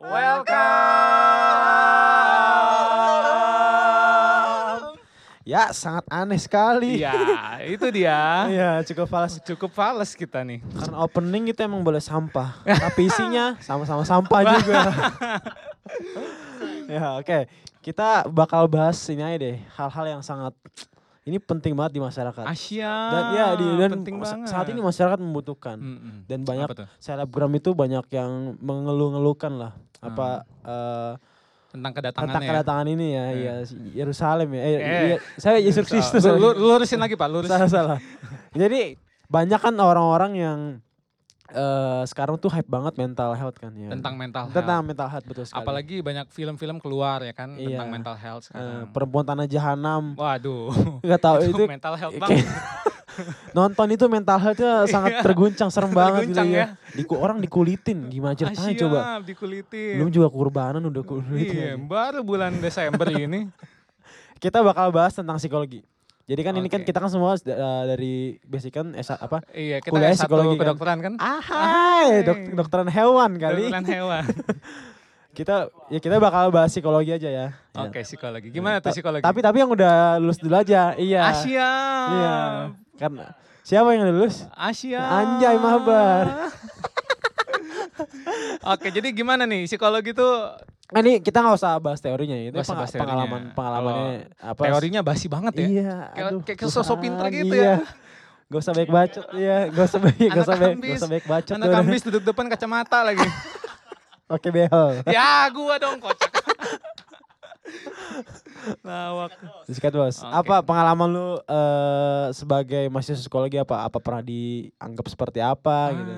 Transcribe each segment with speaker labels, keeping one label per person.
Speaker 1: Welcome.
Speaker 2: Ya, sangat aneh sekali.
Speaker 1: Iya, itu dia.
Speaker 2: Iya, cukup falas.
Speaker 1: Cukup fals kita nih.
Speaker 2: Karena opening itu emang boleh sampah. Tapi isinya sama-sama sampah juga. ya, oke. Kita bakal bahas ini aja deh. Hal-hal yang sangat ini penting banget di masyarakat.
Speaker 1: Asia.
Speaker 2: Dan ya di dan
Speaker 1: penting
Speaker 2: sa-
Speaker 1: banget.
Speaker 2: saat ini masyarakat membutuhkan.
Speaker 1: Mm-mm.
Speaker 2: Dan banyak selebgram itu banyak yang mengeluh-ngeluhkan lah apa eh,
Speaker 1: Tentang kedatangannya.
Speaker 2: tentang
Speaker 1: ya?
Speaker 2: kedatangan ini ya,
Speaker 1: Eh.
Speaker 2: iya Yerusalem ya. Eh,
Speaker 1: Eh.
Speaker 2: iya, saya Yesus Kristus.
Speaker 1: Lu, lu- lurusin lagi Pak, lurusin.
Speaker 2: salah salah. Jadi banyak kan orang-orang yang eh sekarang tuh hype banget mental health kan ya.
Speaker 1: Tentang mental health.
Speaker 2: tentang mental health betul sekali.
Speaker 1: Apalagi banyak film-film keluar ya kan
Speaker 2: Iya.
Speaker 1: tentang mental health sekarang.
Speaker 2: perempuan tanah jahanam.
Speaker 1: Waduh.
Speaker 2: Gak tahu
Speaker 1: itu
Speaker 2: itu
Speaker 1: mental health banget.
Speaker 2: nonton itu mental healthnya sangat terguncang serem banget gitu
Speaker 1: Terguncang
Speaker 2: ya. Diku, orang dikulitin gimana ceritanya
Speaker 1: Asia,
Speaker 2: coba.
Speaker 1: dikulitin.
Speaker 2: Belum juga kurbanan udah kulitin.
Speaker 1: Iya, baru bulan Desember ini.
Speaker 2: Kita bakal bahas tentang psikologi. Jadi kan ini kan kita kan semua eh, dari basic kan S apa?
Speaker 1: Iya, kita
Speaker 2: Kuliah
Speaker 1: S1
Speaker 2: psikologi kan?
Speaker 1: kedokteran kan?
Speaker 2: Ahai, dok dokteran hewan kali.
Speaker 1: Kedokteran hewan.
Speaker 2: Kita ya kita bakal bahas psikologi aja ya. Ya.
Speaker 1: Oke, psikologi. Gimana tuh psikologi?
Speaker 2: Tapi tapi yang udah lulus dulu aja. Iya.
Speaker 1: Asia.
Speaker 2: Iya. Karena siapa yang lulus?
Speaker 1: Asia.
Speaker 2: Anjay, mabar.
Speaker 1: Oke, jadi gimana nih psikologi tuh
Speaker 2: Nah, ini kita nggak usah bahas teorinya ya. Itu
Speaker 1: bahas teorinya.
Speaker 2: pengalaman pengalamannya apa?
Speaker 1: teorinya basi banget ya?
Speaker 2: Iya.
Speaker 1: Kayak- kayak sosok pinter gitu
Speaker 2: iya.
Speaker 1: ya.
Speaker 2: Gak usah baik bacot ya, gak usah baik, gak usah baik, gak usah baik bacot.
Speaker 1: Anak kambis duduk depan kacamata lagi.
Speaker 2: Oke behel.
Speaker 1: ya, gua dong kocak. Lawak.
Speaker 2: Sikat bos.
Speaker 1: Oke.
Speaker 2: Apa pengalaman lu eh, sebagai mahasiswa psikologi apa? Apa pernah dianggap seperti apa gitu?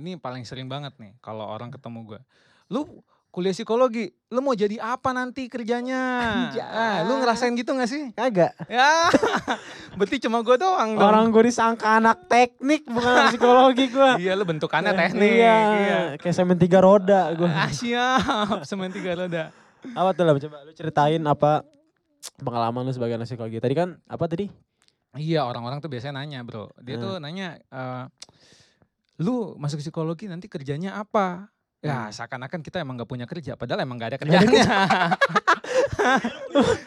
Speaker 1: Ini paling sering banget nih kalau orang ketemu gua. Lu kuliah psikologi, lu mau jadi apa nanti kerjanya?
Speaker 2: Anjay.
Speaker 1: Ah, lu ngerasain gitu gak sih?
Speaker 2: Kagak.
Speaker 1: Ya, berarti cuma gua doang dong.
Speaker 2: Orang gue disangka anak teknik bukan anak psikologi gue.
Speaker 1: Iya, lu bentukannya teknik.
Speaker 2: Iya,
Speaker 1: Iya.
Speaker 2: kayak semen tiga roda gue.
Speaker 1: Ah, siap. Semen tiga roda.
Speaker 2: Apa tuh lah coba lu ceritain apa pengalaman lu sebagai anak psikologi. Tadi kan apa tadi?
Speaker 1: Iya, orang-orang tuh biasanya nanya, Bro. Dia
Speaker 2: Hmm.
Speaker 1: tuh nanya, eh, lu masuk psikologi nanti kerjanya apa? Ya,
Speaker 2: Hmm.
Speaker 1: seakan-akan kita emang gak punya kerja, padahal emang gak ada kerjanya.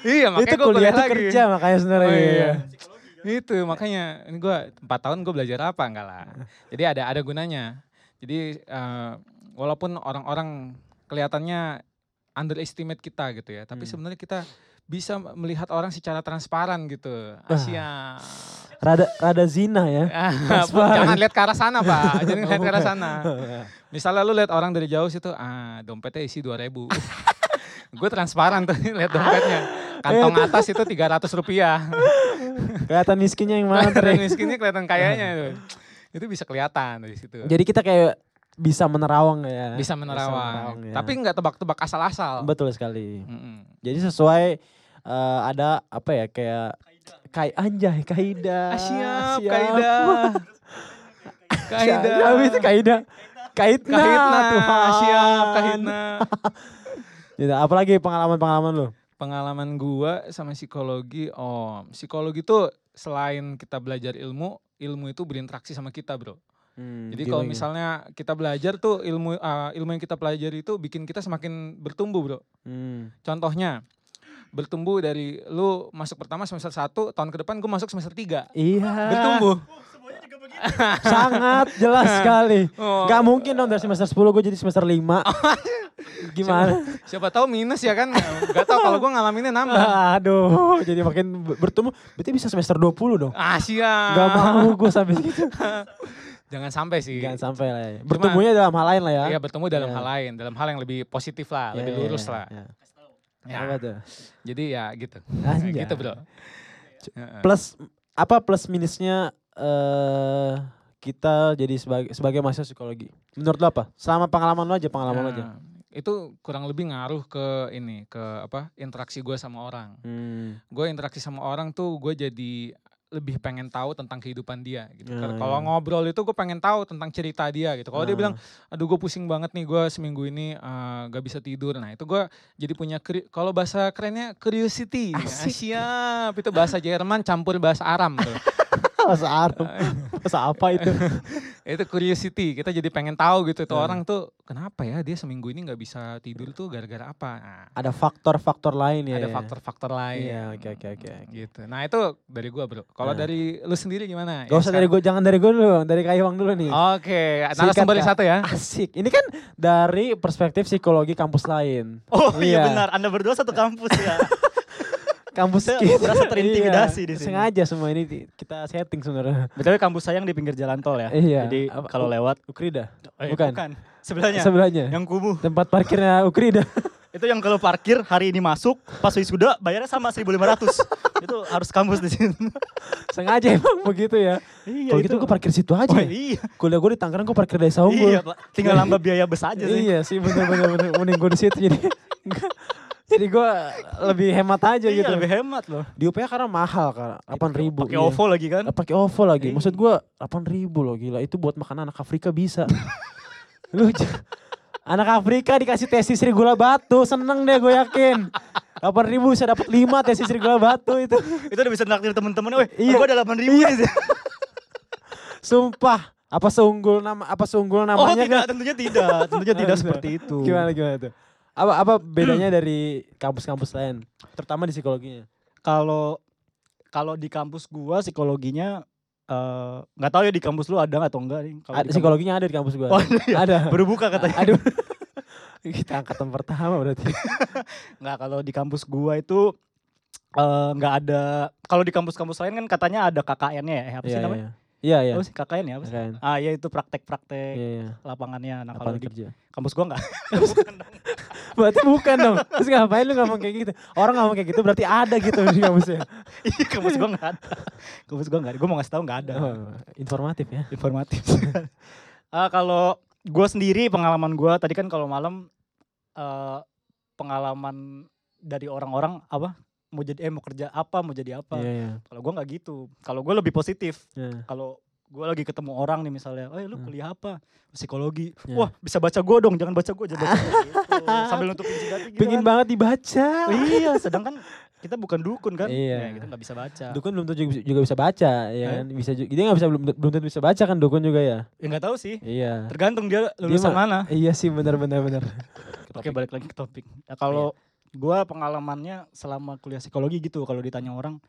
Speaker 1: iya, makanya
Speaker 2: itu
Speaker 1: gue
Speaker 2: kuliah
Speaker 1: lagi.
Speaker 2: kerja makanya sebenarnya.
Speaker 1: Oh,
Speaker 2: iya.
Speaker 1: iya. Itu makanya ini gue empat tahun gue belajar apa enggak lah. Jadi ada ada gunanya. Jadi eh, walaupun orang-orang kelihatannya underestimate kita gitu ya, tapi
Speaker 2: Hmm.
Speaker 1: sebenarnya kita bisa melihat orang secara transparan gitu. Asia.
Speaker 2: Rada rada zina ya.
Speaker 1: Jangan lihat ke arah sana, Pak. Jangan lihat ke arah sana. Misalnya lu lihat orang dari jauh situ, ah dompetnya isi 2000. Gue transparan tuh lihat dompetnya. Kantong atas itu 300 rupiah.
Speaker 2: Kelihatan miskinnya yang mana
Speaker 1: Kelihatan miskinnya kelihatan kayanya itu. Itu bisa kelihatan dari situ.
Speaker 2: Jadi kita kayak bisa menerawang ya.
Speaker 1: bisa menerawang.
Speaker 2: ya.
Speaker 1: Tapi nggak tebak-tebak asal-asal.
Speaker 2: betul sekali.
Speaker 1: Mm-mm.
Speaker 2: Jadi sesuai eh, ada apa ya kayak kai anjay kaida.
Speaker 1: Ah, siap,
Speaker 2: siap.
Speaker 1: Kaida. Kaida.
Speaker 2: Siap, itu kaida. Kaitna,
Speaker 1: Kahitna,
Speaker 2: Tuhan.
Speaker 1: siap, kahitna.
Speaker 2: Gitu, apalagi pengalaman-pengalaman lu?
Speaker 1: Pengalaman gua sama psikologi, oh psikologi tuh selain kita belajar ilmu, ilmu itu berinteraksi sama kita bro.
Speaker 2: Hmm,
Speaker 1: Jadi kalau misalnya kita belajar tuh ilmu ah, ilmu yang kita pelajari itu bikin kita semakin bertumbuh bro.
Speaker 2: Hmm.
Speaker 1: Contohnya bertumbuh dari lu masuk pertama semester 1, tahun ke depan gue masuk semester 3.
Speaker 2: Iya.
Speaker 1: Bertumbuh.
Speaker 2: Sangat jelas sekali.
Speaker 1: Oh.
Speaker 2: Gak mungkin dong dari semester 10 gue jadi semester 5. Gimana?
Speaker 1: Siapa tahu minus ya kan? Gak tahu kalau gue ngalaminnya nambah.
Speaker 2: Aduh, jadi makin ber- bertumbuh. Berarti bisa semester 20 dong.
Speaker 1: Ah siap.
Speaker 2: Gak mau gue sampai segitu.
Speaker 1: Jangan sampai sih.
Speaker 2: Jangan sampai lah ya. Bertumbuhnya dalam hal lain lah ya.
Speaker 1: Iya bertemu dalam
Speaker 2: Iya.
Speaker 1: hal lain, dalam hal yang lebih positif lah,
Speaker 2: Iya,
Speaker 1: lebih
Speaker 2: iya,
Speaker 1: lurus
Speaker 2: iya,
Speaker 1: lah.
Speaker 2: iya.
Speaker 1: Ya,
Speaker 2: Apa tuh?
Speaker 1: Jadi ya gitu.
Speaker 2: Anjay.
Speaker 1: gitu bro. Heeh.
Speaker 2: Plus apa plus minusnya eh kita jadi sebagai sebagai mahasiswa psikologi. Menurut lo apa? Selama pengalaman lo aja, pengalaman lo aja.
Speaker 1: Nah, Itu kurang lebih ngaruh ke ini, ke apa interaksi gue sama orang.
Speaker 2: Hmm.
Speaker 1: Gue interaksi sama orang tuh gue jadi lebih pengen tahu tentang kehidupan dia gitu.
Speaker 2: Ya, ya.
Speaker 1: Kalau ngobrol itu gue pengen tahu tentang cerita dia gitu. Kalau dia
Speaker 2: Ah.
Speaker 1: bilang, aduh gue pusing banget nih gue seminggu ini eh, gak bisa tidur. Nah itu gue jadi punya, kalau bahasa kerennya curiosity. Nah,
Speaker 2: Asik.
Speaker 1: siap, itu bahasa Jerman campur bahasa Aram tuh.
Speaker 2: Masa Arab. Masa apa itu?
Speaker 1: itu curiosity kita jadi pengen tahu gitu tuh
Speaker 2: Nah.
Speaker 1: orang tuh kenapa ya dia seminggu ini nggak bisa tidur tuh gara-gara apa Nah,
Speaker 2: Ada faktor-faktor lain ya.
Speaker 1: ada
Speaker 2: ya.
Speaker 1: faktor-faktor lain
Speaker 2: Iya, oke, oke, oke,
Speaker 1: gitu nah itu dari gua bro kalau
Speaker 2: Nah.
Speaker 1: dari lu sendiri gimana
Speaker 2: Gak usah dari gue, jangan dari gue dulu, dari Kaiwang dulu nih.
Speaker 1: oke
Speaker 2: Sikat,
Speaker 1: narasumber satu ya
Speaker 2: Asik. Ini kan dari perspektif psikologi kampus lain.
Speaker 3: Oh iya
Speaker 2: Iya.
Speaker 3: benar, Anda berdua satu kampus ya.
Speaker 2: Kampus
Speaker 3: Saya
Speaker 2: kita.
Speaker 3: merasa terintimidasi
Speaker 2: Iya,
Speaker 3: di sini.
Speaker 2: Sengaja semua ini di- kita setting sebenarnya.
Speaker 3: Betul kampus saya yang di pinggir jalan tol ya.
Speaker 2: Iya.
Speaker 3: Jadi kalau lewat
Speaker 2: Ukrida.
Speaker 3: eh,
Speaker 2: bukan.
Speaker 3: Sebelahnya.
Speaker 2: Sebelahnya.
Speaker 3: Yang kumuh.
Speaker 2: Tempat parkirnya Ukrida.
Speaker 3: Itu yang kalau parkir hari ini masuk, pas wisuda bayarnya sama 1.500. itu harus kampus di sini.
Speaker 2: Sengaja emang begitu ya.
Speaker 3: iya
Speaker 2: Kalau gitu gue parkir situ aja.
Speaker 3: Oh, iya.
Speaker 2: Kuliah gue di Tangerang gue parkir desa unggul.
Speaker 3: Iya, Pak. Tinggal nambah biaya bus aja sih.
Speaker 2: Iya sih bener bener bener. Mending gue di situ jadi. Jadi gue lebih hemat aja
Speaker 3: Iya,
Speaker 2: gitu.
Speaker 3: lebih hemat loh.
Speaker 2: Di UPH karena mahal kan. 8 ribu.
Speaker 3: Pakai OVO lagi kan.
Speaker 2: Pakai OVO lagi.
Speaker 3: Iya.
Speaker 2: Maksud gue 8 ribu loh gila. Itu buat makan anak Afrika bisa. Lu anak Afrika dikasih tesis gula batu. Seneng deh gue yakin. 8 ribu bisa dapat 5 tesis gula batu itu.
Speaker 3: Itu udah bisa naktir temen-temen. Weh,
Speaker 2: Iya.
Speaker 3: iya. gua ada 8 ribu nih.
Speaker 2: Sumpah. Apa seunggul nama apa seunggul
Speaker 3: Oh
Speaker 2: namanya
Speaker 3: tidak,
Speaker 2: kan?
Speaker 3: tentunya tidak. Tentunya tidak
Speaker 2: Tidak.
Speaker 3: seperti itu.
Speaker 2: Gimana gimana tuh? Apa apa bedanya dari kampus-kampus lain? Terutama di psikologinya.
Speaker 3: Kalau kalau di kampus gua psikologinya eh, nggak tahu ya di kampus lu ada atau enggak nih. Kalau
Speaker 2: psikologinya ada di kampus gua.
Speaker 3: Oh, ada ya?
Speaker 2: ada.
Speaker 3: Baru buka katanya.
Speaker 2: Aduh. Kita angkatan pertama berarti.
Speaker 3: Nggak kalau di kampus gua itu eh, nggak ada. Kalau di kampus-kampus lain kan katanya ada KKN-nya ya. Apa sih
Speaker 2: Iya,
Speaker 3: namanya?
Speaker 2: iya. Iya, iya.
Speaker 3: Apa sih KKN ya? Apa sih?
Speaker 2: Keren.
Speaker 3: Ah ya itu praktek-praktek
Speaker 2: Iya, iya.
Speaker 3: lapangannya. Nah kalau di
Speaker 2: kerja?
Speaker 3: kampus gua nggak. Bukan dong.
Speaker 2: Berarti bukan dong. Terus ngapain lu ngomong kayak gitu? Orang ngomong kayak gitu berarti ada gitu di kampusnya.
Speaker 3: Iya kampus gua nggak ada. Kampus gua nggak ada. Gua mau ngasih tahu nggak ada.
Speaker 2: Oh, informatif ya.
Speaker 3: informatif. Ah kalau gue sendiri pengalaman gue tadi kan kalau malam eh, pengalaman dari orang-orang apa mau jadi eh mau kerja apa mau jadi apa.
Speaker 2: Iya, iya.
Speaker 3: Kalau gue nggak gitu. Kalau gue lebih positif.
Speaker 2: Iya.
Speaker 3: Kalau gue lagi ketemu orang nih misalnya, eh lu
Speaker 2: Hmm.
Speaker 3: kuliah apa? Psikologi.
Speaker 2: Iya.
Speaker 3: Wah bisa baca gue dong, jangan baca gue, jangan baca gitu. Sambil nutupin jidatnya gitu
Speaker 2: Pengen
Speaker 3: kan.
Speaker 2: banget dibaca.
Speaker 3: Iya, sedangkan kita bukan dukun kan?
Speaker 2: Iya.
Speaker 3: Ya, kita nggak bisa baca.
Speaker 2: Dukun belum tentu juga, bisa baca, ya
Speaker 3: Eh?
Speaker 2: kan? Bisa juga, dia nggak bisa belum, belum tentu bisa baca kan dukun juga ya.
Speaker 3: Ya nggak tahu sih.
Speaker 2: Iya.
Speaker 3: Tergantung dia lulusan
Speaker 2: mah-
Speaker 3: mana.
Speaker 2: Iya sih benar benar benar.
Speaker 3: Oke balik lagi ke topik. Ya, kalau gua pengalamannya selama kuliah psikologi gitu kalau ditanya orang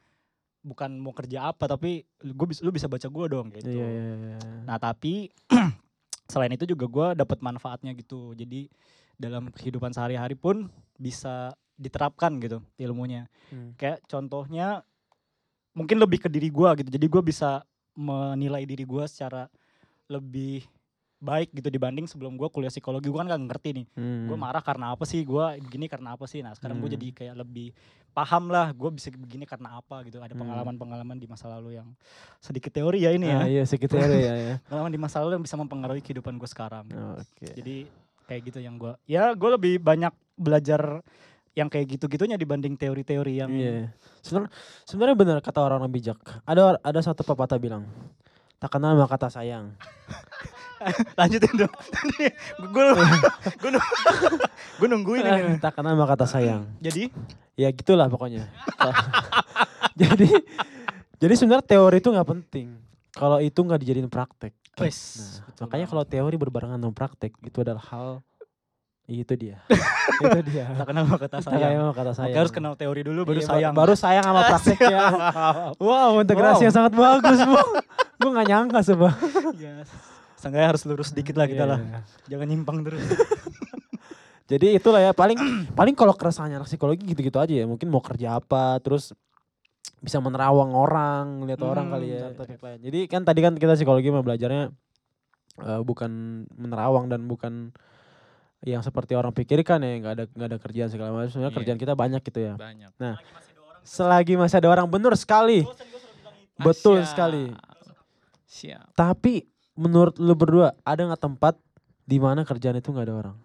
Speaker 3: bukan mau kerja apa tapi gue bisa lu bisa baca gua dong gitu.
Speaker 2: Iya iya iya.
Speaker 3: Nah tapi selain itu juga gua dapat manfaatnya gitu. Jadi dalam kehidupan sehari-hari pun bisa diterapkan gitu ilmunya.
Speaker 2: Hmm.
Speaker 3: Kayak contohnya mungkin lebih ke diri gua gitu. Jadi gua bisa menilai diri gua secara lebih baik gitu dibanding sebelum gua kuliah psikologi gua kan gak ngerti nih
Speaker 2: Hmm.
Speaker 3: gue marah karena apa sih gue begini karena apa sih nah sekarang gue
Speaker 2: Hmm.
Speaker 3: jadi kayak lebih paham lah gue bisa begini karena apa gitu ada
Speaker 2: Hmm.
Speaker 3: pengalaman-pengalaman di masa lalu yang sedikit teori ya ini
Speaker 2: Ah,
Speaker 3: ya
Speaker 2: iya sekitar ya ya.
Speaker 3: pengalaman di masa lalu yang bisa mempengaruhi kehidupan gue sekarang
Speaker 2: Oke.
Speaker 3: jadi kayak gitu yang gue ya gue lebih banyak belajar yang kayak gitu-gitunya dibanding teori-teori yang
Speaker 2: Iya. Sebenarnya sebenarnya benar kata orang-orang bijak. Ada ada satu pepatah bilang, tak kenal maka kata sayang.
Speaker 3: lanjutin dong gue gue gue nungguin ini
Speaker 2: tak kenal maka kata sayang.
Speaker 3: jadi
Speaker 2: Ya gitulah pokoknya. jadi jadi sebenarnya teori itu nggak penting. Kalau itu nggak dijadiin praktek.
Speaker 3: wes
Speaker 2: Nah, makanya kalau teori berbarengan dengan praktek itu adalah hal itu dia. itu dia.
Speaker 3: tak kenal maka kata
Speaker 2: Tak
Speaker 3: sayang
Speaker 2: kenal maka kata sayang.
Speaker 3: harus kenal teori dulu baru
Speaker 2: Iya,
Speaker 3: sayang
Speaker 2: Baru sayang sama prakteknya. wow, integrasi
Speaker 3: Wow.
Speaker 2: yang sangat bagus, Bu. Gue gak nyangka, Seba.
Speaker 3: Yes. Seenggaknya harus lurus dikit lah kita
Speaker 2: Iya,
Speaker 3: lah.
Speaker 2: iya.
Speaker 3: Jangan nyimpang terus.
Speaker 2: Jadi itulah ya paling paling kalau keresahannya anak psikologi gitu-gitu aja ya. Mungkin mau kerja apa, terus bisa menerawang orang, lihat orang
Speaker 3: Hmm,
Speaker 2: kali ya. Jadi kan tadi kan kita psikologi mah belajarnya eh, bukan menerawang dan bukan yang seperti orang pikirkan ya nggak ada nggak ada kerjaan segala macam. Sebenarnya
Speaker 1: Iya.
Speaker 2: kerjaan kita banyak gitu ya.
Speaker 1: banyak
Speaker 2: Selagi masih ada orang benar sekali. Betul sekali.
Speaker 1: siap
Speaker 2: Tapi menurut lu berdua ada nggak tempat di mana kerjaan itu nggak ada orang?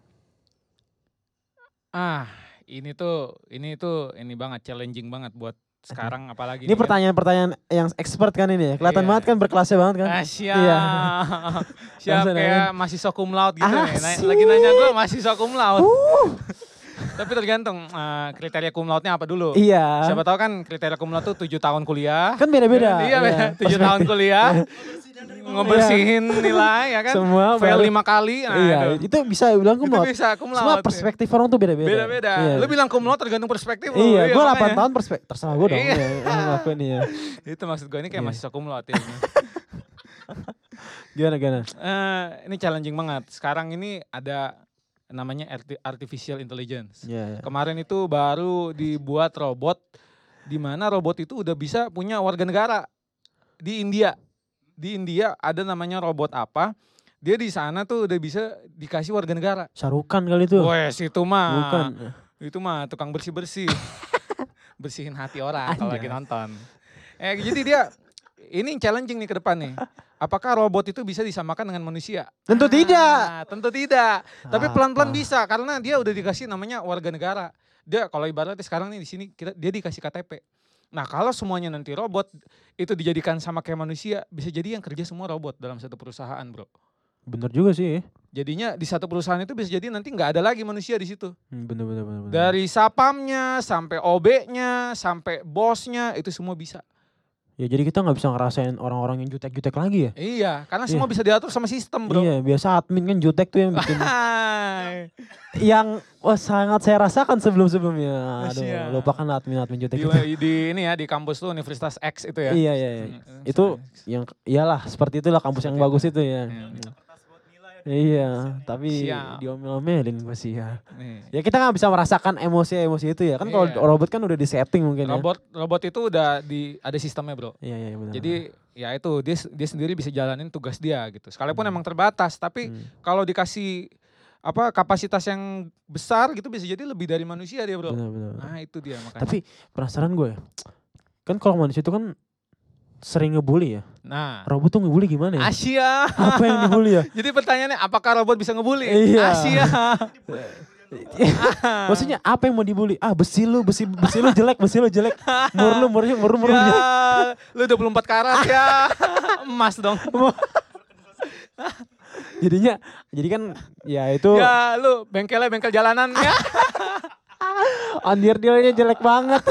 Speaker 1: ah ini tuh ini tuh ini banget challenging banget buat sekarang apalagi
Speaker 2: Ini
Speaker 1: nih kan.
Speaker 2: pertanyaan-pertanyaan yang expert kan ini ya. Kelihatan
Speaker 1: Iya.
Speaker 2: banget kan berkelasnya banget kan.
Speaker 1: Ah, siap.
Speaker 2: Iya.
Speaker 1: siap kayak masih cum laude gitu nih. Na-
Speaker 2: Asik.
Speaker 1: lagi nanya gue masih cum laude. Tapi tergantung eh, kriteria cum laude-nya apa dulu.
Speaker 2: Iya.
Speaker 1: Siapa tahu kan kriteria cum laude tuh 7 tahun kuliah.
Speaker 2: Kan beda-beda.
Speaker 1: Iya, beda. 7 tahun kuliah. Ngebersihin nilai ya kan.
Speaker 2: Semua
Speaker 1: Fail lima kali. Nah,
Speaker 2: Iya,
Speaker 1: aduh.
Speaker 2: itu bisa bilang cum
Speaker 1: Itu bisa cum laude.
Speaker 2: Semua perspektif orang tuh beda-beda.
Speaker 1: Beda-beda.
Speaker 2: Iya.
Speaker 1: Lu bilang cum laude tergantung perspektif lu.
Speaker 2: Iya, gue 8
Speaker 1: makanya.
Speaker 2: tahun perspektif. Terserah gue dong.
Speaker 1: Iya.
Speaker 2: Iya, iya, ngelakuin iya.
Speaker 1: Itu maksud gue ini kayak
Speaker 2: Iya.
Speaker 1: mahasiswa cum laude ya.
Speaker 2: Gimana, gimana?
Speaker 1: Eh, ini challenging banget. Sekarang ini ada namanya arti- artificial intelligence.
Speaker 2: Iya, iya.
Speaker 1: Kemarin itu baru dibuat robot di mana robot itu udah bisa punya warga negara di India. Di India ada namanya robot apa? Dia di sana tuh udah bisa dikasih warga negara.
Speaker 2: Sarukan kali itu.
Speaker 1: Wes itu mah.
Speaker 2: Bukan.
Speaker 1: Itu mah tukang bersih-bersih. Bersihin hati orang kalau lagi nonton. Eh jadi dia ini challenging nih ke depan nih. Apakah robot itu bisa disamakan dengan manusia?
Speaker 2: Tentu tidak.
Speaker 1: Ah, tentu tidak. Tapi pelan-pelan bisa karena dia udah dikasih namanya warga negara. Dia kalau ibaratnya sekarang nih di sini kita dia dikasih KTP. Nah, kalau semuanya nanti robot itu dijadikan sama kayak manusia, bisa jadi yang kerja semua robot dalam satu perusahaan, Bro.
Speaker 2: Bener juga sih.
Speaker 1: Jadinya di satu perusahaan itu bisa jadi nanti nggak ada lagi manusia di situ.
Speaker 2: Hmm, Bener, bener, bener. bener.
Speaker 1: Dari sapamnya sampai OB-nya sampai bosnya itu semua bisa.
Speaker 2: Ya jadi kita nggak bisa ngerasain orang-orang yang jutek-jutek lagi ya.
Speaker 1: Iya, karena
Speaker 2: Iya.
Speaker 1: semua bisa diatur sama sistem, Bro.
Speaker 2: Iya, biasa admin kan jutek tuh yang bikin yang wah sangat saya rasakan sebelum-sebelumnya. Aduh,
Speaker 1: Siap.
Speaker 2: lupakan admin-admin jutek
Speaker 1: di,
Speaker 2: itu.
Speaker 1: di ini ya di kampus tuh Universitas X itu ya.
Speaker 2: Iya, iya, iya.
Speaker 1: Hmm,
Speaker 2: Itu yang iyalah seperti itulah kampus yang
Speaker 1: Seperti
Speaker 2: bagus itu ya.
Speaker 1: Iya.
Speaker 2: Iya, tapi
Speaker 1: Siap.
Speaker 2: diomel-omelin pasti ya.
Speaker 1: Nih.
Speaker 2: Ya kita nggak bisa merasakan emosi-emosi itu ya. Kan kalau
Speaker 1: Iya.
Speaker 2: robot kan udah disetting mungkin ya.
Speaker 1: Robot robot itu udah di ada sistemnya, Bro.
Speaker 2: Iya, iya benar.
Speaker 1: Jadi ya itu dia dia sendiri bisa jalanin tugas dia gitu. Sekalipun
Speaker 2: Hmm.
Speaker 1: emang terbatas, tapi
Speaker 2: Hmm.
Speaker 1: kalau dikasih apa kapasitas yang besar gitu bisa jadi lebih dari manusia dia, Bro.
Speaker 2: benar, benar.
Speaker 1: Nah, itu dia makanya.
Speaker 2: Tapi penasaran gue ya. Kan kalau manusia itu kan sering ngebully ya.
Speaker 1: nah,
Speaker 2: Robot tuh ngebully gimana ya?
Speaker 1: Asia.
Speaker 2: Apa yang dibully ya?
Speaker 1: Jadi pertanyaannya apakah robot bisa ngebully?
Speaker 2: Iya.
Speaker 1: Asia.
Speaker 2: Maksudnya apa yang mau dibully? Ah besi lu, besi besi lu jelek, besi lu jelek. Mur lu, mur lu, mur lu, mur lu
Speaker 1: ya, lu 24 karat ya. Emas dong.
Speaker 2: Jadinya, jadi kan ya itu
Speaker 1: Ya, lu bengkelnya bengkel jalanan ya.
Speaker 2: andir dealnya jelek banget.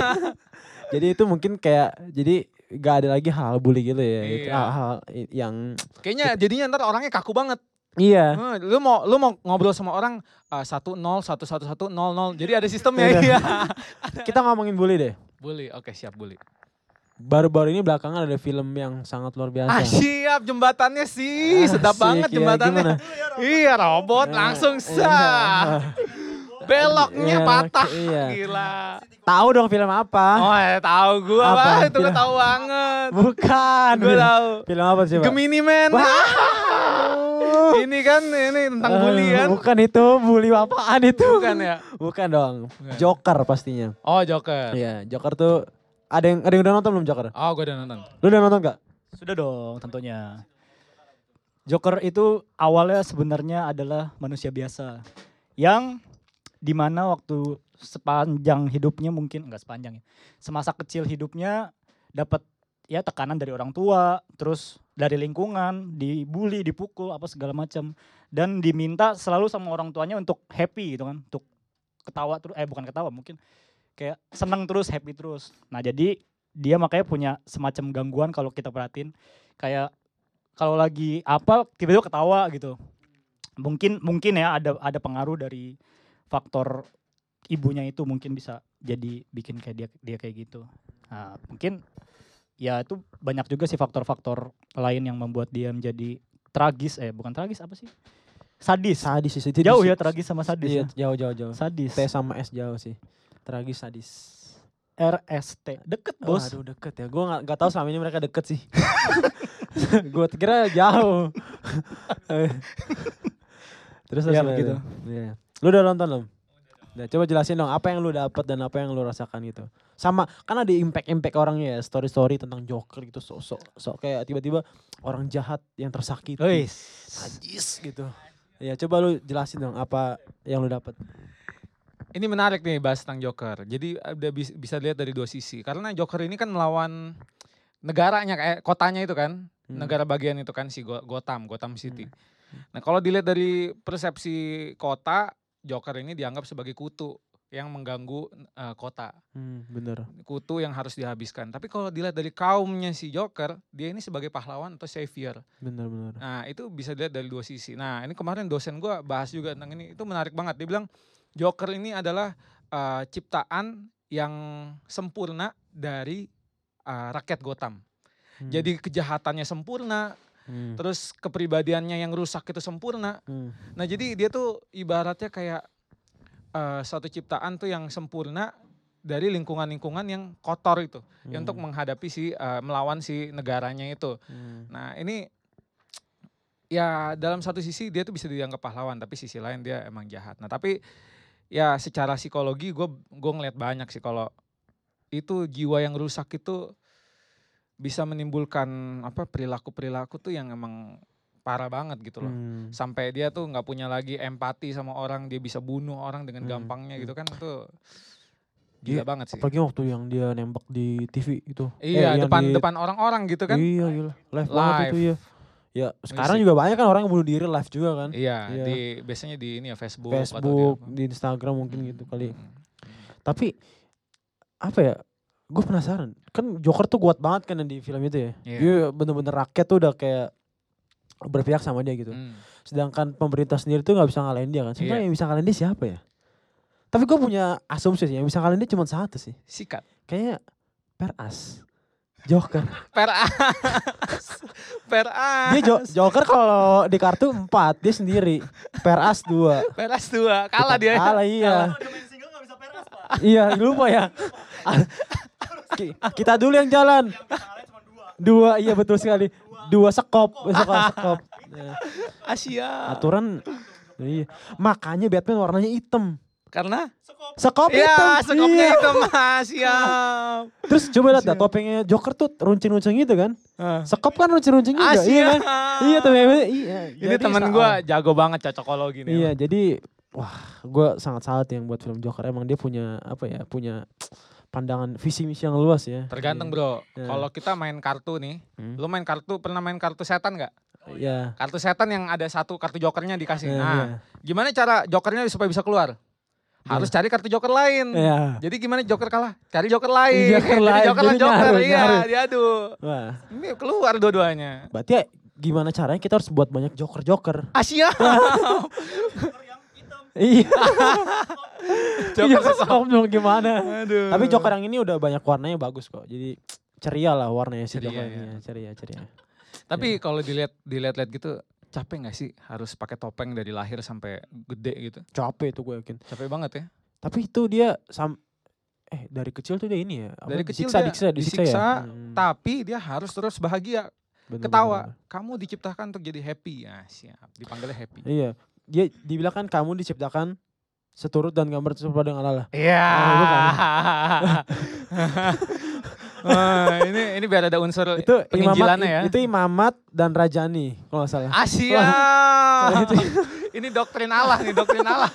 Speaker 2: jadi itu mungkin kayak, jadi gak ada lagi hal bully gitu ya. Itu
Speaker 1: Iya.
Speaker 2: hal-hal yang,
Speaker 1: Kayaknya jadinya ntar orangnya kaku banget.
Speaker 2: iya.
Speaker 1: Hmm, lu mau lu mau ngobrol sama orang uh, satu nol satu satu satu nol nol. Jadi ada sistemnya
Speaker 2: Iya.
Speaker 1: iya.
Speaker 2: Kita ngomongin bully deh.
Speaker 1: Bully, oke siap bully.
Speaker 2: Baru-baru ini belakangan ada film yang sangat luar biasa.
Speaker 1: Ah siap jembatannya sih, sedap
Speaker 2: Asik,
Speaker 1: banget
Speaker 2: ya,
Speaker 1: jembatannya.
Speaker 2: gimana?
Speaker 1: Iya robot
Speaker 2: Nah,
Speaker 1: langsung
Speaker 2: iya.
Speaker 1: Beloknya
Speaker 2: Iya,
Speaker 1: patah.
Speaker 2: iya.
Speaker 1: Gila.
Speaker 2: Tahu dong film apa?
Speaker 1: Oh ya tahu gua
Speaker 2: Apa?
Speaker 1: Wah, itu gua tahu banget.
Speaker 2: Bukan.
Speaker 1: Gua
Speaker 2: film,
Speaker 1: tahu.
Speaker 2: film apa sih, Pak?
Speaker 1: Gemini Man. ini kan ini tentang bully
Speaker 2: Eh,
Speaker 1: kan.
Speaker 2: Bukan itu, bully apaan itu?
Speaker 1: Bukan ya?
Speaker 2: Bukan dong.
Speaker 1: Bukan.
Speaker 2: Joker pastinya.
Speaker 1: Oh Joker.
Speaker 2: Iya, Joker tuh ada yang ada yang udah nonton belum Joker?
Speaker 1: Oh gua udah nonton.
Speaker 2: Lu udah nonton gak?
Speaker 3: Sudah dong tentunya. Joker itu awalnya sebenarnya adalah manusia biasa yang di mana waktu sepanjang hidupnya mungkin enggak sepanjang ya semasa kecil hidupnya dapat ya tekanan dari orang tua terus dari lingkungan dibully dipukul apa segala macam. Dan diminta selalu sama orang tuanya untuk happy gitu kan untuk ketawa terus eh bukan ketawa mungkin kayak seneng terus happy terus. Nah jadi dia makanya punya semacam gangguan kalau kita perhatiin kayak kalau lagi apa tiba-tiba ketawa gitu. Mungkin mungkin ya ada ada pengaruh dari faktor ibunya itu mungkin bisa jadi bikin kayak dia dia kayak gitu nah mungkin ya itu banyak juga sih faktor-faktor lain yang membuat dia menjadi tragis eh bukan tragis apa sih sadis
Speaker 2: Sadis sih.
Speaker 3: jauh
Speaker 2: di-
Speaker 3: ya tragis sama sadis
Speaker 2: Iya,
Speaker 3: ya.
Speaker 2: jauh jauh jauh.
Speaker 3: sadis
Speaker 2: T sama S jauh sih. Tragis sadis.
Speaker 3: RST deket bos
Speaker 2: Aduh deket ya. Gue gak, gak tahu selama ini mereka deket sih. gue kira jauh. terus
Speaker 3: Ya, begitu.
Speaker 2: Iya. Lu udah nonton belum? Nah, coba jelasin dong apa yang lu dapat dan apa yang lu rasakan gitu. Sama kan ada impact-impact orangnya ya, story-story tentang Joker gitu, sok-sok sok kayak tiba-tiba orang jahat yang tersakiti.
Speaker 3: Wis.
Speaker 2: Najis gitu. Ya coba lu jelasin dong apa yang lu dapat.
Speaker 1: Ini menarik nih bahas tentang Joker. Jadi ada bis- bisa lihat dari dua sisi. Karena Joker ini kan melawan negaranya kayak kotanya itu kan,
Speaker 2: Hmm.
Speaker 1: negara bagian itu kan si Go- Gotham, Gotham City. Nah, kalau dilihat dari persepsi kota, Joker ini dianggap sebagai kutu. yang mengganggu eh, kota.
Speaker 2: Hmm, bener.
Speaker 1: Kutu yang harus dihabiskan. Tapi kalau dilihat dari kaumnya si Joker, dia ini sebagai pahlawan atau savior.
Speaker 2: Bener bener.
Speaker 1: Nah, itu bisa dilihat dari dua sisi. Nah, ini kemarin dosen gua bahas juga tentang ini. Itu menarik banget. Dia bilang Joker ini adalah eh, ciptaan yang sempurna dari eh, rakyat Gotham.
Speaker 2: Hmm,
Speaker 1: Jadi kejahatannya sempurna,
Speaker 2: hmm,
Speaker 1: terus kepribadiannya yang rusak itu sempurna.
Speaker 2: hmm,
Speaker 1: Nah, jadi dia tuh ibaratnya kayak eh, suatu ciptaan tuh yang sempurna dari lingkungan-lingkungan yang kotor itu, yang untuk
Speaker 2: hmm,
Speaker 1: menghadapi si eh, melawan si negaranya itu.
Speaker 2: hmm.
Speaker 1: Nah, ini ya dalam satu sisi dia tuh bisa dianggap pahlawan, tapi sisi lain dia emang jahat. Nah, tapi ya secara psikologi gue gue ngeliat banyak sih kalau itu jiwa yang rusak itu bisa menimbulkan apa perilaku-perilaku tuh yang emang parah banget gitu loh.
Speaker 2: Hmm.
Speaker 1: Sampai dia tuh nggak punya lagi empati sama orang, dia bisa bunuh orang dengan
Speaker 2: Hmm,
Speaker 1: gampangnya
Speaker 2: hmm.
Speaker 1: gitu kan itu gila
Speaker 2: Iya,
Speaker 1: banget sih.
Speaker 2: Apalagi waktu yang dia nembak di TV itu.
Speaker 1: Iya,
Speaker 2: yang
Speaker 1: depan
Speaker 2: di-
Speaker 1: depan orang-orang gitu kan.
Speaker 2: Iya gila. Live, banget
Speaker 1: Live.
Speaker 2: itu ya. Ya sekarang
Speaker 1: Musik.
Speaker 2: juga banyak kan orang yang bunuh diri live juga kan.
Speaker 1: Iya,
Speaker 2: Iya.
Speaker 1: di biasanya di ini ya Facebook, atau di
Speaker 2: Facebook,
Speaker 1: apa.
Speaker 2: di Instagram mungkin gitu kali.
Speaker 1: Hmm.
Speaker 2: Tapi apa ya? Gue penasaran. Kan Joker tuh kuat banget kan di film itu ya.
Speaker 1: Iya.
Speaker 2: Dia bener-bener rakyat tuh udah kayak berpihak sama dia gitu.
Speaker 1: Hmm.
Speaker 2: Sedangkan pemerintah sendiri tuh nggak bisa ngalahin dia kan. Sebenarnya
Speaker 1: Iya.
Speaker 2: yang bisa ngalahin dia siapa ya? Tapi gue punya asumsi sih, yang bisa ngalahin dia cuma satu sih.
Speaker 1: Sikat.
Speaker 2: Kayaknya Peras. Joker.
Speaker 1: Peras. Peras.
Speaker 2: Dia Jo- Joker kalau di kartu 4, dia sendiri. Peras 2.
Speaker 1: Peras dua. Kalah dia.
Speaker 2: Kalah iya. Iya, lupa ya. Ki- Kita dulu yang jalan. Dua, iya betul sekali. Dua sekop, sekop, sekop. Ya,
Speaker 1: Asia.
Speaker 2: Aturan iya. Makanya Batman warnanya hitam.
Speaker 1: Karena
Speaker 2: Sekop
Speaker 1: Iya,
Speaker 2: hitam.
Speaker 1: sekopnya
Speaker 2: Iya.
Speaker 1: hitam. Ah, siap.
Speaker 2: Terus coba lihat dah topengnya Joker tuh runcing-runcing gitu kan.
Speaker 1: Ah.
Speaker 2: Sekop kan runcing-runcing juga,
Speaker 1: Ah,
Speaker 2: iya kan? Iya tuh iya.
Speaker 1: Ini
Speaker 2: Jadi
Speaker 1: temen gue jago banget cocokologi nih.
Speaker 2: Iya, jadi wah, gue sangat salut yang buat film Joker. Emang dia punya apa ya? Punya pandangan visi misi yang luas ya.
Speaker 1: Tergantung
Speaker 2: Iya.
Speaker 1: bro.
Speaker 2: Iya.
Speaker 1: Kalau kita main kartu nih,
Speaker 2: Hmm.
Speaker 1: lu main kartu pernah main kartu setan nggak?
Speaker 2: Iya.
Speaker 1: Kartu setan yang ada satu kartu jokernya dikasih.
Speaker 2: Iya,
Speaker 1: Nah,
Speaker 2: iya.
Speaker 1: gimana cara jokernya supaya bisa keluar? Harus cari kartu joker lain.
Speaker 2: Iya.
Speaker 1: Jadi gimana joker kalah? Cari joker lain.
Speaker 2: Joker
Speaker 1: Jadi
Speaker 2: lain.
Speaker 1: joker
Speaker 2: Jadi
Speaker 1: joker.
Speaker 2: nyaru,
Speaker 1: iya,
Speaker 2: nyaru.
Speaker 1: diadu.
Speaker 2: Wah,
Speaker 1: Ini keluar dua-duanya.
Speaker 2: berarti ya gimana caranya kita harus buat banyak Joker-Joker.
Speaker 1: Asia.
Speaker 2: Iya.
Speaker 1: joker
Speaker 2: Joker
Speaker 1: sekop
Speaker 2: dong gimana?
Speaker 1: Aduh.
Speaker 2: Tapi Joker yang ini udah banyak warnanya bagus kok. Jadi ceria lah warnanya si
Speaker 1: Ceria,
Speaker 2: Joker
Speaker 1: ya.
Speaker 2: ini. ya. Ceria, ceria.
Speaker 1: Tapi kalau dilihat dilihat-lihat gitu capek nggak sih harus pakai topeng dari lahir sampai gede gitu?
Speaker 2: Capek tuh gue yakin.
Speaker 1: Capek banget ya.
Speaker 2: Tapi itu dia sam eh dari kecil tuh dia ini ya. apa,
Speaker 1: Dari kecil
Speaker 2: disiksa,
Speaker 1: dia
Speaker 2: disiksa, disiksa,
Speaker 1: disiksa,
Speaker 2: ya. Hmm,
Speaker 1: Tapi dia harus terus bahagia,
Speaker 2: bener,
Speaker 1: ketawa.
Speaker 2: bener,
Speaker 1: Kamu diciptakan untuk jadi happy. Ya, siap. Dipanggilnya happy.
Speaker 2: Iya. Dia dibilang kan kamu diciptakan seturut dan gambar serupa dengan Allah.
Speaker 1: Iya.
Speaker 2: Oh, bukan.
Speaker 1: Wah, ini ini biar ada unsur
Speaker 2: itu imamat,
Speaker 1: penginjilannya ya.
Speaker 2: itu imamat dan rajani kalau nggak salah.
Speaker 1: Asia. Ini doktrin Allah nih, doktrin Allah.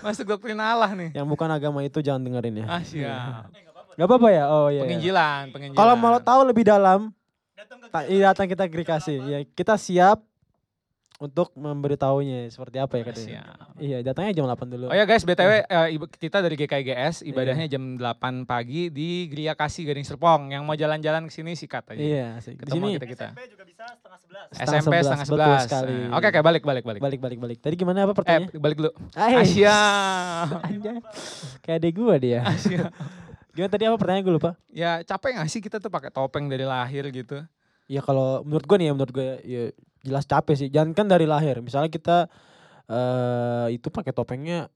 Speaker 1: Masuk doktrin Allah nih.
Speaker 2: Yang bukan agama itu jangan dengerin ya.
Speaker 1: Asia.
Speaker 2: Gak apa-apa ya? Oh iya. iya.
Speaker 1: Penginjilan, penginjilan.
Speaker 2: Kalau mau tahu lebih dalam, ta- iya, datang kita ke Grikasi. Ya, kita siap untuk memberitahunya seperti apa ya katanya.
Speaker 1: Siap.
Speaker 2: Iya, datangnya jam 8 dulu.
Speaker 1: Oh ya guys, BTW eh, kita dari GKIGS ibadahnya jam 8 pagi di Gria Kasih Gading Serpong. Yang mau jalan-jalan ke sini sikat aja.
Speaker 2: Iya, asik. Di
Speaker 1: Ketemu
Speaker 2: sini
Speaker 1: kita kita.
Speaker 3: juga bisa setengah sebelas.
Speaker 2: Setengah
Speaker 1: SMP setengah
Speaker 2: sebelas, betul
Speaker 1: 11.
Speaker 2: sekali.
Speaker 1: Oke, oke balik balik balik.
Speaker 2: balik balik balik. Tadi gimana apa
Speaker 1: Eh,
Speaker 2: pertanyaannya?
Speaker 1: balik dulu.
Speaker 2: Eh,
Speaker 1: Asia.
Speaker 2: Anjay. Kayak adek gua dia.
Speaker 1: Asia.
Speaker 2: Gimana tadi apa pertanyaan gue lupa?
Speaker 1: Ya capek gak sih kita tuh pakai topeng dari lahir gitu?
Speaker 2: Ya kalau menurut gue nih ya menurut gue ya jelas capek sih. Jangan kan dari lahir. Misalnya kita eh itu pakai topengnya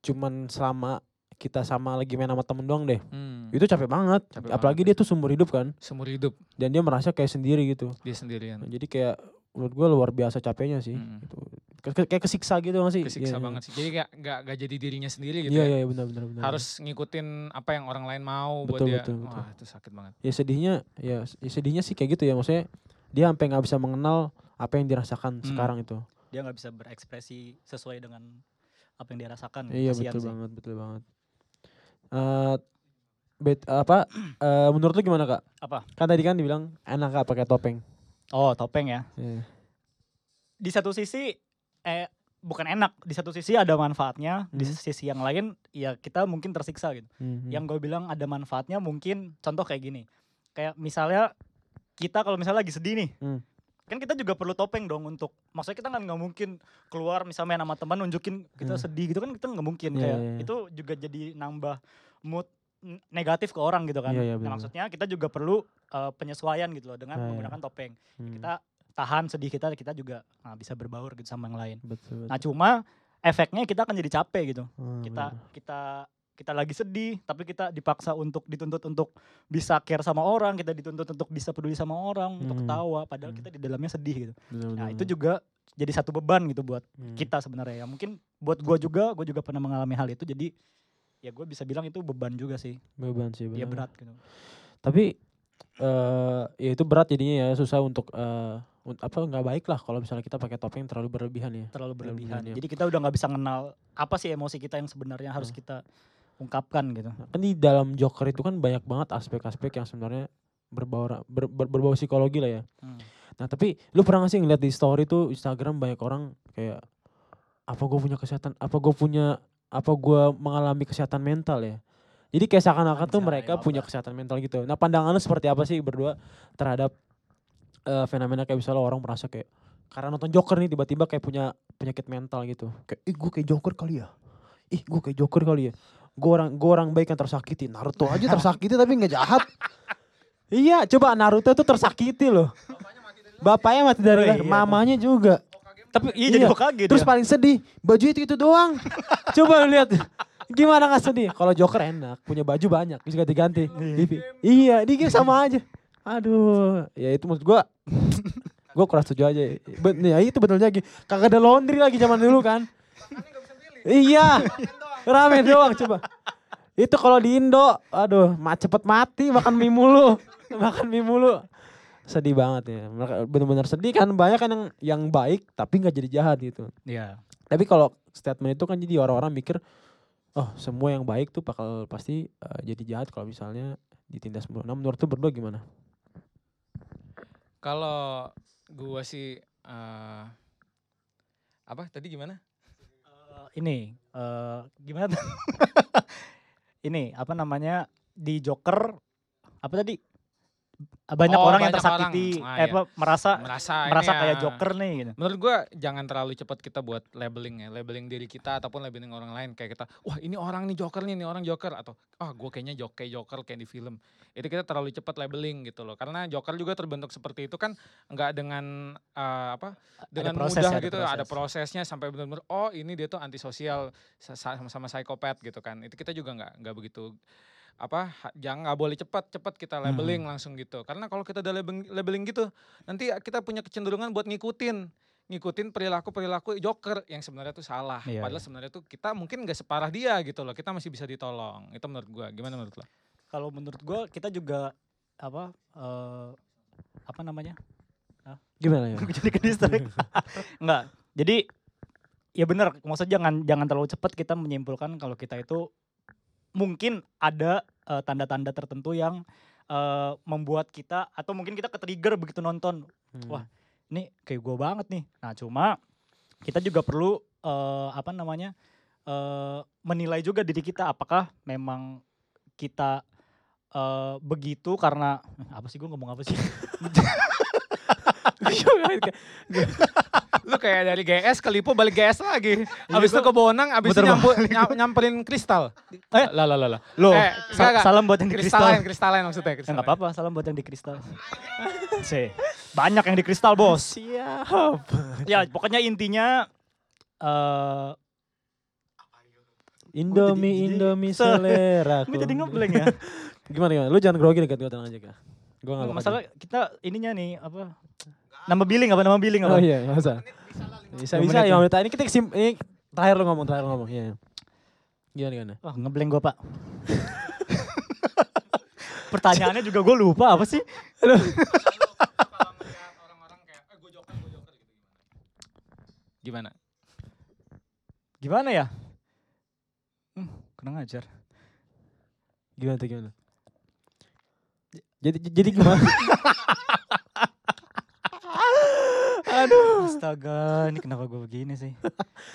Speaker 2: cuman selama kita sama lagi main sama temen doang deh.
Speaker 1: Hmm.
Speaker 2: Itu capek banget.
Speaker 1: Capek
Speaker 2: Apalagi dia tuh sumber hidup kan.
Speaker 1: Seumur hidup
Speaker 2: Dan dia merasa kayak sendiri gitu.
Speaker 1: dia sendirian.
Speaker 2: Nah, jadi kayak menurut gue luar biasa capeknya sih.
Speaker 1: Hmm.
Speaker 2: Gitu. Kayak kesiksa gitu gak sih?
Speaker 1: Kesiksa
Speaker 2: Iya,
Speaker 1: banget sih. Jadi kayak gak, gak jadi dirinya sendiri gitu
Speaker 2: Iya
Speaker 1: ya.
Speaker 2: iya benar benar benar.
Speaker 1: Harus ngikutin apa yang orang lain mau buat
Speaker 2: Betul,
Speaker 1: dia.
Speaker 2: betul, betul.
Speaker 1: Wah itu sakit banget.
Speaker 2: ya sedihnya ya, ya sedihnya sih kayak gitu ya maksudnya dia sampai nggak bisa mengenal apa yang dirasakan
Speaker 1: Hmm.
Speaker 2: sekarang itu.
Speaker 3: Dia nggak bisa berekspresi sesuai dengan apa yang dia rasakan.
Speaker 2: Iya betul
Speaker 3: sih.
Speaker 2: banget, betul banget. Eh bet apa eh, menurut lu gimana kak?
Speaker 3: Apa?
Speaker 2: Kan tadi kan dibilang enak kak pakai topeng.
Speaker 3: Oh topeng ya.
Speaker 2: Iya.
Speaker 3: Di satu sisi eh bukan enak di satu sisi ada manfaatnya di
Speaker 2: Hmm.
Speaker 3: sisi yang lain ya kita mungkin tersiksa gitu
Speaker 2: Hmm,
Speaker 3: yang gue bilang ada manfaatnya mungkin contoh kayak gini kayak misalnya kita kalau misalnya lagi sedih nih
Speaker 2: Hmm.
Speaker 3: kan kita juga perlu topeng dong untuk maksudnya kita kan nggak mungkin keluar misalnya main sama teman nunjukin kita
Speaker 2: Hmm.
Speaker 3: sedih gitu kan kita nggak mungkin
Speaker 2: Iya,
Speaker 3: kayak
Speaker 2: iya, iya.
Speaker 3: itu juga jadi nambah mood negatif ke orang gitu kan
Speaker 2: Iya, iya,
Speaker 3: nah, maksudnya kita juga perlu uh, penyesuaian gitu loh dengan
Speaker 2: Iya, iya.
Speaker 3: menggunakan topeng
Speaker 2: Hmm,
Speaker 3: kita tahan sedih kita kita juga nah, bisa berbaur gitu sama yang lain
Speaker 2: betul,
Speaker 3: nah
Speaker 2: betul.
Speaker 3: cuma efeknya kita akan jadi capek gitu
Speaker 2: Hmm,
Speaker 3: kita
Speaker 2: benar.
Speaker 3: kita kita lagi sedih tapi kita dipaksa untuk dituntut untuk bisa care sama orang kita dituntut untuk bisa peduli sama orang untuk
Speaker 2: Hmm.
Speaker 3: ketawa padahal
Speaker 2: Hmm.
Speaker 3: kita di dalamnya sedih gitu
Speaker 2: Benar,
Speaker 3: nah itu juga jadi satu beban gitu buat
Speaker 2: Hmm.
Speaker 3: kita sebenarnya ya mungkin buat gua juga gue juga pernah mengalami hal itu jadi ya gue bisa bilang itu beban juga sih
Speaker 2: beban sih
Speaker 3: ya berat gitu
Speaker 2: Tapi eh ya itu berat jadinya ya susah untuk un- apa nggak baik lah kalau misalnya kita pakai topeng terlalu berlebihan ya.
Speaker 3: terlalu berlebihan
Speaker 2: Berlebihan, ya.
Speaker 3: jadi kita udah nggak bisa kenal apa sih emosi kita yang sebenarnya harus
Speaker 2: Hmm.
Speaker 3: kita ungkapkan gitu
Speaker 2: Kan di dalam Joker itu kan banyak banget aspek-aspek yang sebenarnya berbau ber, ber- berbau psikologi lah ya.
Speaker 3: Hmm.
Speaker 2: Nah tapi lu pernah gak sih ngeliat di story tuh Instagram banyak orang kayak apa gue punya kesehatan, apa gue punya, apa gue mengalami kesehatan mental ya. Jadi kayak seakan-akan tuh mereka
Speaker 3: apa?
Speaker 2: punya kesehatan mental gitu. Nah pandangan lu seperti apa sih berdua terhadap eh, fenomena kayak misalnya orang merasa kayak karena nonton Joker nih tiba-tiba kayak punya penyakit mental gitu. Kayak ih gue kayak Joker kali ya. Ih gue kayak Joker kali ya. Gue orang gue orang baik yang tersakiti. Naruto aja tersakiti tapi nggak jahat. Iya, coba Naruto tuh tersakiti loh. Bapaknya mati dari
Speaker 3: Oh,
Speaker 2: lahir,
Speaker 3: iya,
Speaker 2: mamanya juga.
Speaker 3: tapi iya, jadi
Speaker 2: Iya.
Speaker 3: Hokage
Speaker 2: Terus
Speaker 3: dia.
Speaker 2: paling sedih, baju itu itu doang. coba lu lihat. Gimana gak sedih? Kalau Joker enak, punya baju banyak, bisa ganti-ganti. Di- Iya, dia sama aja. Aduh, ya itu maksud gua. gua kurang setuju aja. Bet, ya itu betul lagi. Kagak ada laundry lagi zaman dulu kan. iya. Rame doang coba. Itu kalau di Indo, aduh, cepet mati makan mie mulu. makan mie mulu. Sedih banget ya. Mereka bener-bener sedih kan banyak kan yang yang baik tapi nggak jadi jahat gitu.
Speaker 3: Iya.
Speaker 2: Tapi kalau statement itu kan jadi orang-orang mikir oh semua yang baik tuh bakal pasti eh, jadi jahat kalau misalnya ditindas mulu. Nah menurut tuh berdua gimana?
Speaker 1: Kalau gua sih eh apa tadi gimana?
Speaker 3: Ini eh gimana ini apa namanya di Joker apa tadi banyak
Speaker 1: Oh,
Speaker 3: orang yang
Speaker 1: banyak
Speaker 3: tersakiti
Speaker 1: orang. Ah,
Speaker 3: eh,
Speaker 1: iya.
Speaker 3: apa merasa
Speaker 1: Merasa
Speaker 3: merasa
Speaker 1: ya,
Speaker 3: kayak Joker nih gitu.
Speaker 1: Menurut gua jangan terlalu cepat kita buat labeling ya, labeling diri kita ataupun labeling orang lain kayak kita, wah ini orang nih Joker nih, ini orang Joker atau ah gua kayaknya Joker Joker kayak di film. Itu kita terlalu cepat labeling gitu loh. Karena Joker juga terbentuk seperti itu kan nggak dengan eh, apa? dengan
Speaker 3: proses
Speaker 1: mudah
Speaker 3: ya, ada
Speaker 1: gitu ada
Speaker 3: proses.
Speaker 1: prosesnya sampai benar-benar oh ini dia tuh antisosial sa- sa- sama-sama psikopat gitu kan. Itu kita juga nggak nggak begitu apa jangan nggak boleh cepat cepat kita
Speaker 3: Hmm.
Speaker 1: labeling langsung gitu karena kalau kita udah labeling, labeling gitu nanti kita punya kecenderungan buat ngikutin ngikutin perilaku perilaku joker yang sebenarnya tuh salah
Speaker 3: Iya,
Speaker 1: padahal
Speaker 3: iya.
Speaker 1: sebenarnya tuh kita mungkin gak separah dia gitu loh kita masih bisa ditolong itu menurut gua gimana menurut lo
Speaker 3: Kalau menurut gua kita juga apa eh apa namanya?
Speaker 2: Gimana ya?
Speaker 3: Jadi ke distract. Enggak. Jadi ya benar, maksudnya jangan jangan terlalu cepat kita menyimpulkan kalau kita itu mungkin ada eh, tanda-tanda tertentu yang eh, membuat kita atau mungkin kita ke-trigger begitu nonton.
Speaker 2: Hmm.
Speaker 3: Wah, Ini kayak gue banget nih. Nah, cuma kita juga perlu eh, apa namanya? eh, menilai juga diri kita apakah memang kita eh, begitu karena apa sih gue ngomong apa sih?
Speaker 1: lu kayak dari GS ke Lipo balik GS lagi abis itu ke Bonang abis itu nyampu, nyam- nyamperin kristal
Speaker 3: Eh?
Speaker 1: lah lah lah lah
Speaker 3: Loh,
Speaker 1: Eh,
Speaker 3: sa-
Speaker 1: enggak, enggak.
Speaker 3: salam buat yang di kristal.
Speaker 1: kristalain kristalain maksudnya
Speaker 3: Eh,
Speaker 1: kristalain.
Speaker 3: nggak apa-apa, salam buat yang di kristal. Sih, banyak yang di kristal bos.
Speaker 2: Siap.
Speaker 3: Ya, pokoknya intinya eh
Speaker 2: Indomie,
Speaker 3: jadi-
Speaker 2: Indomie
Speaker 3: se-
Speaker 2: selera.
Speaker 3: gue jadi ngeblank ya.
Speaker 2: Gimana gimana? Lu jangan grogi dekat gue tenang aja kak. Gue gak bakal.
Speaker 3: Masalah kita ininya nih apa? Nama billing apa? Nama billing apa?
Speaker 2: Oh iya, gak usah. Bisa bisa
Speaker 3: menit
Speaker 2: ya menit ini kita kesim ini terakhir lu ngomong terakhir lu ngomong iya. Gimana gimana?
Speaker 3: Wah, ngeblank gue pak. Pertanyaannya juga gue lupa apa sih?
Speaker 1: eh gitu gimana
Speaker 3: Gimana ya? Hmm, kena ngajar.
Speaker 2: Gimana tuh gimana? Jadi jadi gimana? Aduh.
Speaker 3: Astaga, ini kenapa gue begini sih?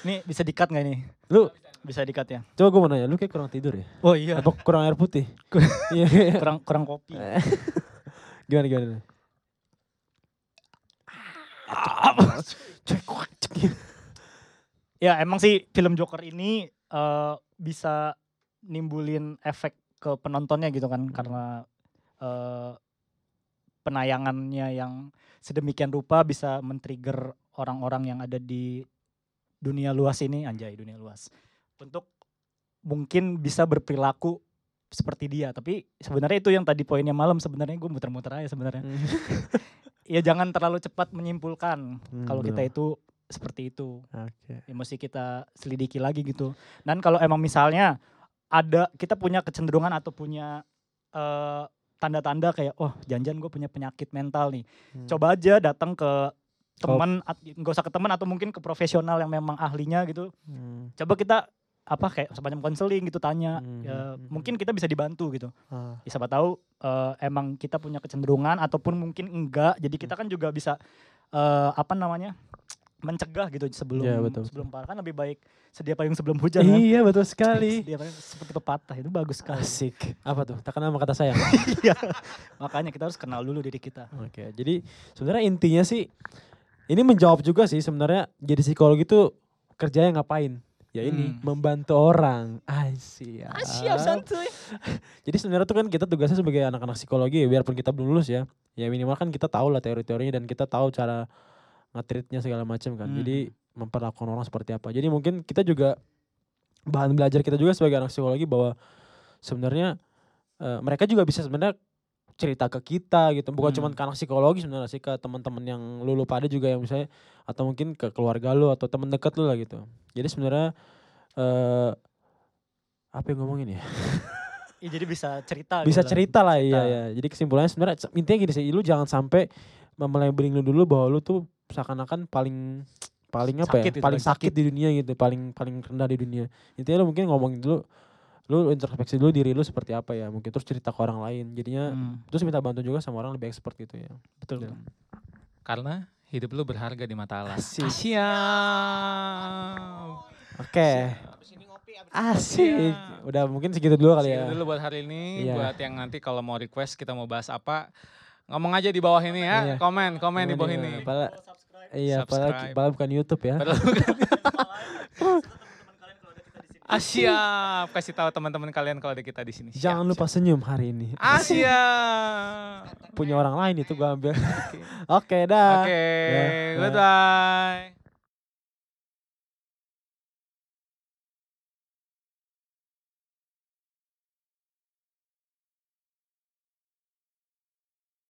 Speaker 3: Ini bisa dikat nggak nih?
Speaker 2: Lu
Speaker 3: Bisa dikat ya?
Speaker 2: coba gue mau nanya, lu kayak kurang tidur ya?
Speaker 3: Oh iya.
Speaker 2: Atau kurang air putih? Iya.
Speaker 3: kurang kurang kopi.
Speaker 2: gimana gimana?
Speaker 3: Ya emang sih film Joker ini eh, bisa nimbulin efek ke penontonnya gitu kan karena eh, penayangannya yang sedemikian rupa bisa men-trigger orang-orang yang ada di dunia luas ini anjay dunia luas untuk mungkin bisa berperilaku seperti dia. Tapi sebenarnya itu yang tadi poinnya malam sebenarnya gue muter-muter aja sebenarnya. Ya jangan terlalu cepat menyimpulkan kalau kita itu seperti itu.
Speaker 2: Oke.
Speaker 3: ya mesti kita selidiki lagi gitu. Dan kalau emang misalnya ada kita punya kecenderungan atau punya eh, tanda-tanda kayak oh janjian gue punya penyakit mental nih.
Speaker 2: Hmm.
Speaker 3: Coba aja datang ke teman at- nggak usah ke teman atau mungkin ke profesional yang memang ahlinya gitu.
Speaker 2: Hmm.
Speaker 3: Coba kita apa kayak semacam konseling gitu tanya.
Speaker 2: Hmm,
Speaker 3: Ya,
Speaker 2: hmm, hmm.
Speaker 3: mungkin kita bisa dibantu gitu.
Speaker 2: Ah.
Speaker 3: Ya, siapa tahu eh, emang kita punya kecenderungan ataupun mungkin enggak. Jadi kita kan juga bisa eh, apa namanya? Mencegah gitu sebelum
Speaker 2: Ya, betul,
Speaker 3: sebelum parah kan lebih baik sedia payung sebelum hujan kan?
Speaker 2: Iya betul sekali.
Speaker 3: Sedia payung seperti pepatah itu bagus sekali.
Speaker 2: Asik. Apa tuh? Tak kenal sama kata sayang.
Speaker 3: Iya. Makanya kita harus kenal dulu diri kita.
Speaker 2: Oke, jadi sebenarnya intinya sih ini menjawab juga sih sebenarnya jadi psikologi itu kerjanya ngapain? Ya ini
Speaker 3: Hmm.
Speaker 2: membantu orang. Asyik.
Speaker 3: santuy.
Speaker 2: Jadi sebenarnya tuh kan kita tugasnya sebagai anak-anak psikologi ya, biarpun kita belum lulus ya. Ya minimal kan kita tahu lah teori-teorinya dan kita tahu cara nge-treatnya segala macam kan.
Speaker 3: Hmm.
Speaker 2: Jadi memperlakukan orang seperti apa. Jadi mungkin kita juga bahan belajar kita juga sebagai anak psikologi bahwa sebenarnya eh, mereka juga bisa sebenarnya cerita ke kita gitu. Bukan
Speaker 3: Hmm.
Speaker 2: cuma ke anak psikologi sebenarnya sih ke teman-teman yang lulu pada juga yang misalnya atau mungkin ke keluarga lu atau teman dekat lu lah gitu. Jadi sebenarnya eh apa yang ngomongin ya?
Speaker 3: Ya, jadi bisa cerita
Speaker 2: bisa
Speaker 3: gitu
Speaker 2: cerita lah iya
Speaker 3: Cerita.
Speaker 2: ya jadi kesimpulannya sebenarnya se- intinya gini sih lu jangan sampai membelain lu dulu bahwa lu tuh seakan-akan paling paling apa
Speaker 3: Sakit
Speaker 2: ya
Speaker 3: gitu,
Speaker 2: paling
Speaker 3: paling
Speaker 2: sakit di dunia gitu paling paling rendah di dunia intinya lu mungkin ngomongin dulu lu introspeksi dulu diri lu seperti apa ya mungkin terus cerita ke orang lain jadinya
Speaker 3: Hmm,
Speaker 2: terus minta bantu juga sama orang lebih expert gitu ya
Speaker 3: betul.
Speaker 2: Dan-
Speaker 1: Karena hidup lu berharga di mata Allah.
Speaker 2: Asik.
Speaker 1: Siap.
Speaker 2: oke asik udah mungkin segitu dulu kali ya
Speaker 1: Segitu dulu buat hari ini.
Speaker 2: Iya.
Speaker 1: Buat yang nanti kalau mau request kita mau bahas apa, ngomong aja di bawah ini ya.
Speaker 2: Iya.
Speaker 1: Komen, komen di bawah ini.
Speaker 2: Iya padahal,
Speaker 1: Subscribe.
Speaker 2: padahal bukan YouTube ya
Speaker 1: Padahal bukan- Ah siap, kasih tahu teman-teman kalian kalau ada kita di sini. Siap,
Speaker 2: jangan lupa senyum hari ini
Speaker 1: siap. Ah siap.
Speaker 2: punya orang lain itu gua ambil oke dah
Speaker 1: Oke,
Speaker 2: Ya, ya.
Speaker 1: goodbye.